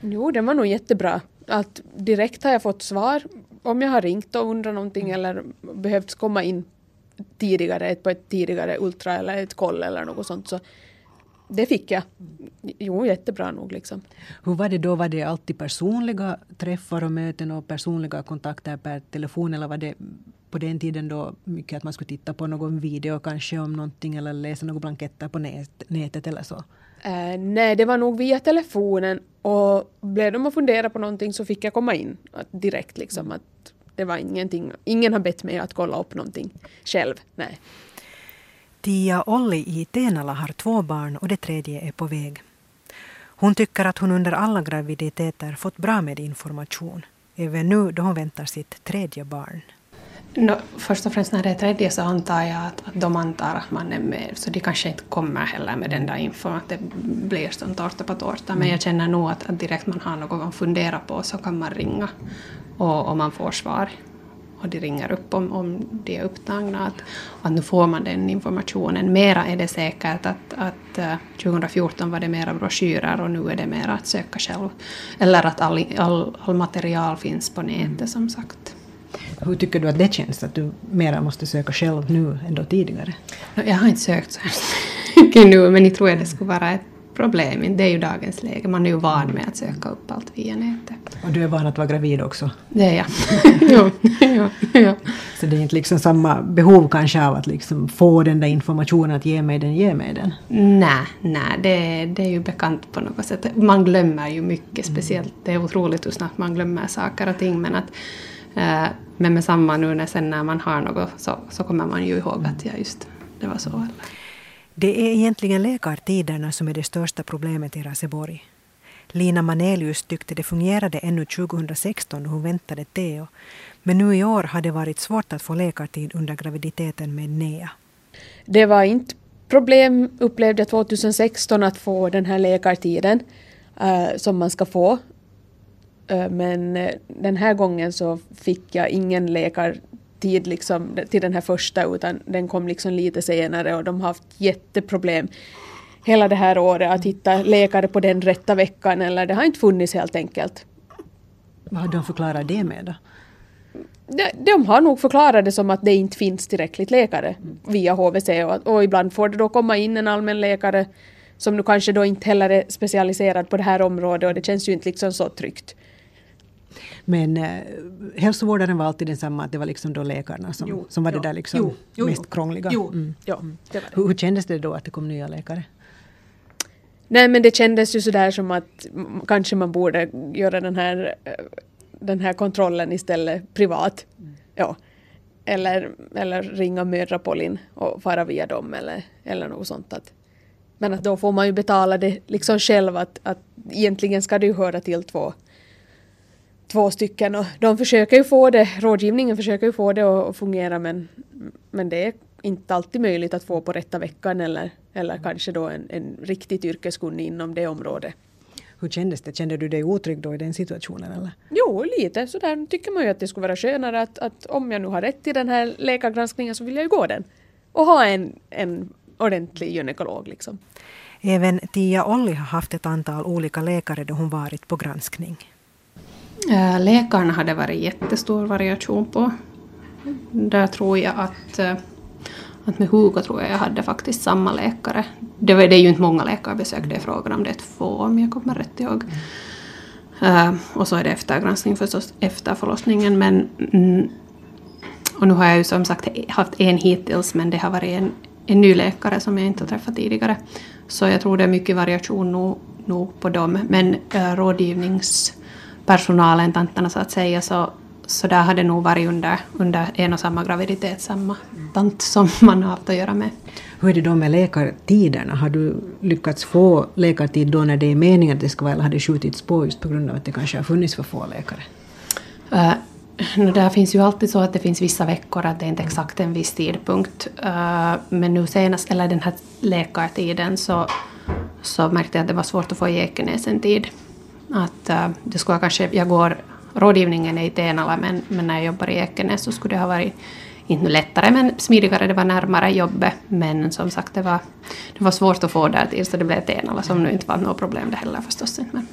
Jo, den var nog jättebra. Att direkt har jag fått svar om jag har ringt och undrat någonting eller behövt komma in tidigare på ett tidigare ultra eller ett koll eller något sånt. Så det fick jag. Jo, jättebra nog liksom. Hur var det då? Var det alltid personliga träffar och möten och personliga kontakter per telefon eller var det på den tiden då mycket att man skulle titta på någon video kanske om någonting eller läsa några blanketter på nätet eller så? Uh, nej, det var nog via telefonen och blev de att fundera på någonting så fick jag komma in direkt liksom att det var ingenting, ingen har bett mig att kolla upp någonting själv, nej. Tia Olli i Tenala har två barn och det tredje är på väg. Hon tycker att hon under alla graviditeter fått bra med information, även nu då hon väntar sitt tredje barn. No, först och främst när det är tredje så antar jag att, att de antar att man är med, så de kanske inte kommer heller med den där infon, att det blir som tårta på tårta. Men jag känner nog att, att direkt man har något att fundera på så kan man ringa och, och man får svar. Och de ringer upp om, om de är upptagna. Att, att nu får man den informationen. Mera är det säkert att, att uh, 2014 var det mera broschyrer och nu är det mera att söka själv. Eller att all, all, all material finns på nätet som sagt. Hur tycker du att det känns, att du mera måste söka själv nu än då tidigare? Jag har inte sökt så mycket nu, men jag tror att det skulle vara ett problem. Det är ju dagens läge. Man är ju van med att söka upp allt via nätet. Och du är van att vara gravid också? Det är jag. jo, ja, ja. Så det är inte liksom samma behov kanske av att liksom få den där informationen, att ge mig den, ge mig den? Nej, nej det, det är ju bekant på något sätt. Man glömmer ju mycket, speciellt. Det är otroligt hur snabbt man glömmer saker och ting. Men att men med samma nu när, sen när man har något så, så kommer man ju ihåg att ja, just det var så. Det är egentligen läkartiderna som är det största problemet i Raseborg. Lina Manelius tyckte det fungerade ännu 2016 när hon väntade Theo. Men nu i år har det varit svårt att få läkartid under graviditeten med Nea. Det var inte problem, upplevde jag 2016, att få den här läkartiden uh, som man ska få. Eh, men eh, den här gången så fick jag ingen läkartid liksom till den här första utan den kom liksom lite senare och de har haft jätteproblem hela det här året att hitta läkare på den rätta veckan eller det har inte funnits helt enkelt. Vad har de förklarat det med då? De, de har nog förklarat det som att det inte finns tillräckligt läkare via HVC och, och ibland får det då komma in en allmän läkare som nu kanske då inte heller är specialiserad på det här området och det känns ju inte liksom så tryggt. Men eh, hälsovårdaren var alltid densamma, att det var liksom då läkarna som, jo, som var jo, det där liksom jo, jo, mest krångliga. Mm. ja, det var det. Hur, hur kändes det då att det kom nya läkare? Nej men det kändes ju sådär som att kanske man borde göra den här, eh, den här kontrollen istället privat. Mm. Ja. Eller, eller ringa mödrapolin och fara via dem eller, eller något sånt. Att, men att då får man ju betala det liksom själv att, att egentligen ska det ju höra till två två stycken och de försöker ju få det, rådgivningen försöker ju få det att fungera men, men det är inte alltid möjligt att få på rätta veckan eller, eller kanske då en, en riktigt yrkeskunnig inom det området. Hur kändes det? Kände du dig otrygg då i den situationen? Eller? Jo, lite sådär tycker man ju att det skulle vara skönare att, att om jag nu har rätt i den här läkargranskningen så vill jag ju gå den. Och ha en, en ordentlig gynekolog liksom. Även Tia Olli har haft ett antal olika läkare då hon varit på granskning. Läkarna läkarna hade varit jättestor variation på. Där tror jag att, eh, att med Hugo tror jag jag hade faktiskt samma läkare. Det, var, det är ju inte många läkarbesök det är frågan om, det är två om jag kommer rätt ihåg. Uh, och så är det eftergranskning förstås efter förlossningen men mm, och nu har jag ju som sagt haft en hittills men det har varit en, en ny läkare som jag inte har träffat tidigare. Så jag tror det är mycket variation nog, nog på dem men uh, rådgivnings personalen, tanterna så att säga, så, så där har det nog varit under, under en och samma graviditet samma tant som man har haft att göra med. Hur är det då med läkartiderna? Har du lyckats få läkartid då när det är meningen att det ska vara eller har det skjutits på just på grund av att det kanske har funnits för få läkare? Uh, No, där finns ju alltid så att det finns vissa veckor att det är inte exakt en viss tidpunkt. Uh, men nu senast, eller den här läkartiden, så, så märkte jag att det var svårt att få i Ekenäs en tid. Att äh, det skulle kanske, jag går, rådgivningen är i Tenala men, men när jag jobbar i Ekenäs så skulle det ha varit inte lättare men smidigare, det var närmare jobbet. Men som sagt det var, det var svårt att få där till så det blev Tenala som nu inte var något problem det heller förstås. Men.